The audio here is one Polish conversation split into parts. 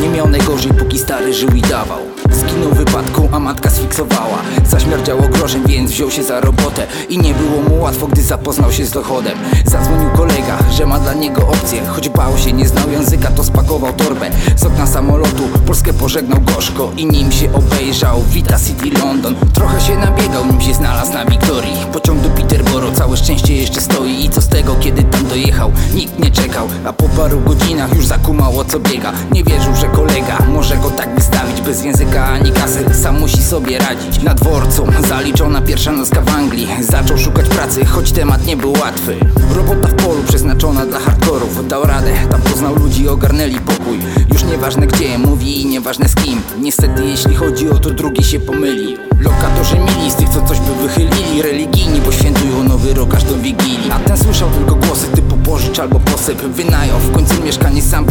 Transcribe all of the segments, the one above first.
Nie miał najgorzej, póki stary żył i dawał. Zginął wypadku, a matka sfiksowała. Zaśmierdziało grożem, więc wziął się za robotę. I nie było mu łatwo, gdy zapoznał się z dochodem. Zadzwonił kolega, że ma dla niego opcję. Choć bał się, nie znał języka, to spakował torbę. Z okna samolotu Polskę pożegnał gorzko I nim się obejrzał, Vita City London. Trochę się nabiegał, nim się znalazł na Wiktorii. Pociąg do Peterborough, całe szczęście Nikt nie czekał, a po paru godzinach już zakumał o co biega. Nie wierzył, że kolega może go tak wystawić Bez języka ani kasy, sam musi sobie radzić. Na dworcu zaliczona pierwsza nocka w Anglii. Zaczął szukać pracy, choć temat nie był łatwy. Robota w polu przeznaczona dla hardkorów. Dał radę, tam poznał ludzi, ogarnęli pokój. Już nieważne gdzie, mówi i nieważne z kim. Niestety jeśli chodzi o to, drugi się pomylił. Lokatorzy mili z tych, co coś by wychylili. Religijni, bo świętują nowy rok pożycz albo posyp Wynają, w końcu mieszkanie sam,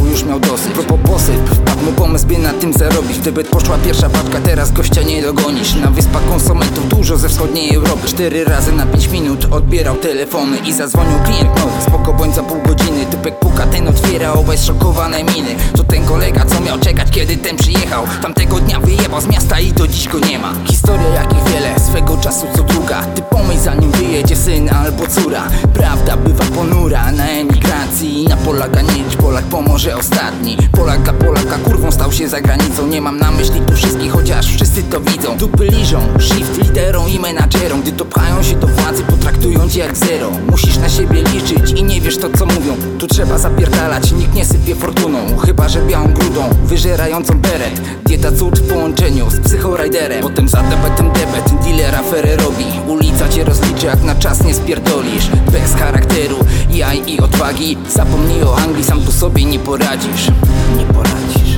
by na tym zarobić. Gdyby poszła pierwsza babka, teraz gościa nie dogonisz. Na wyspach konsumentów dużo ze wschodniej Europy. Cztery razy na pięć minut odbierał telefony I zadzwonił klient nowy, spoko bądź za pół godziny. Typek puka, ten otwiera, obaj zszokowane miny. To ten kolega, co miał czekać, kiedy ten przyjechał. Tamtego dnia wyjebał z miasta i do dziś go nie ma. Historia jakich wiele, swego czasu co druga. Ty pomyśl zanim wyjedzie syn albo córa. Prawda bywa ponura na emigracji. Na Polaka nie Polak pomoże ostatni. Polak dla Polaka kurwą stał się za granicą Nie mam na myśli tu wszystkich, chociaż wszyscy to widzą. Dupy liżą, shift liderom i menadżerom Gdy to pchają się do władzy, potraktują cię jak zero. Musisz na siebie liczyć i nie wiesz to co mówią. Tu trzeba zapierdalać, nikt nie sypie fortuną. Chyba, że białą grudą, wyżerającą beret. Dieta cud w połączeniu z psychorajderem. Potem za debetem debet, dealera aferę robi Ulica cię rozliczy, jak na czas nie spierdolisz. Bez charakteru, jaj i odwagi. Zapomnij o Anglii, sam tu sobie nie poradzisz. Nie poradzisz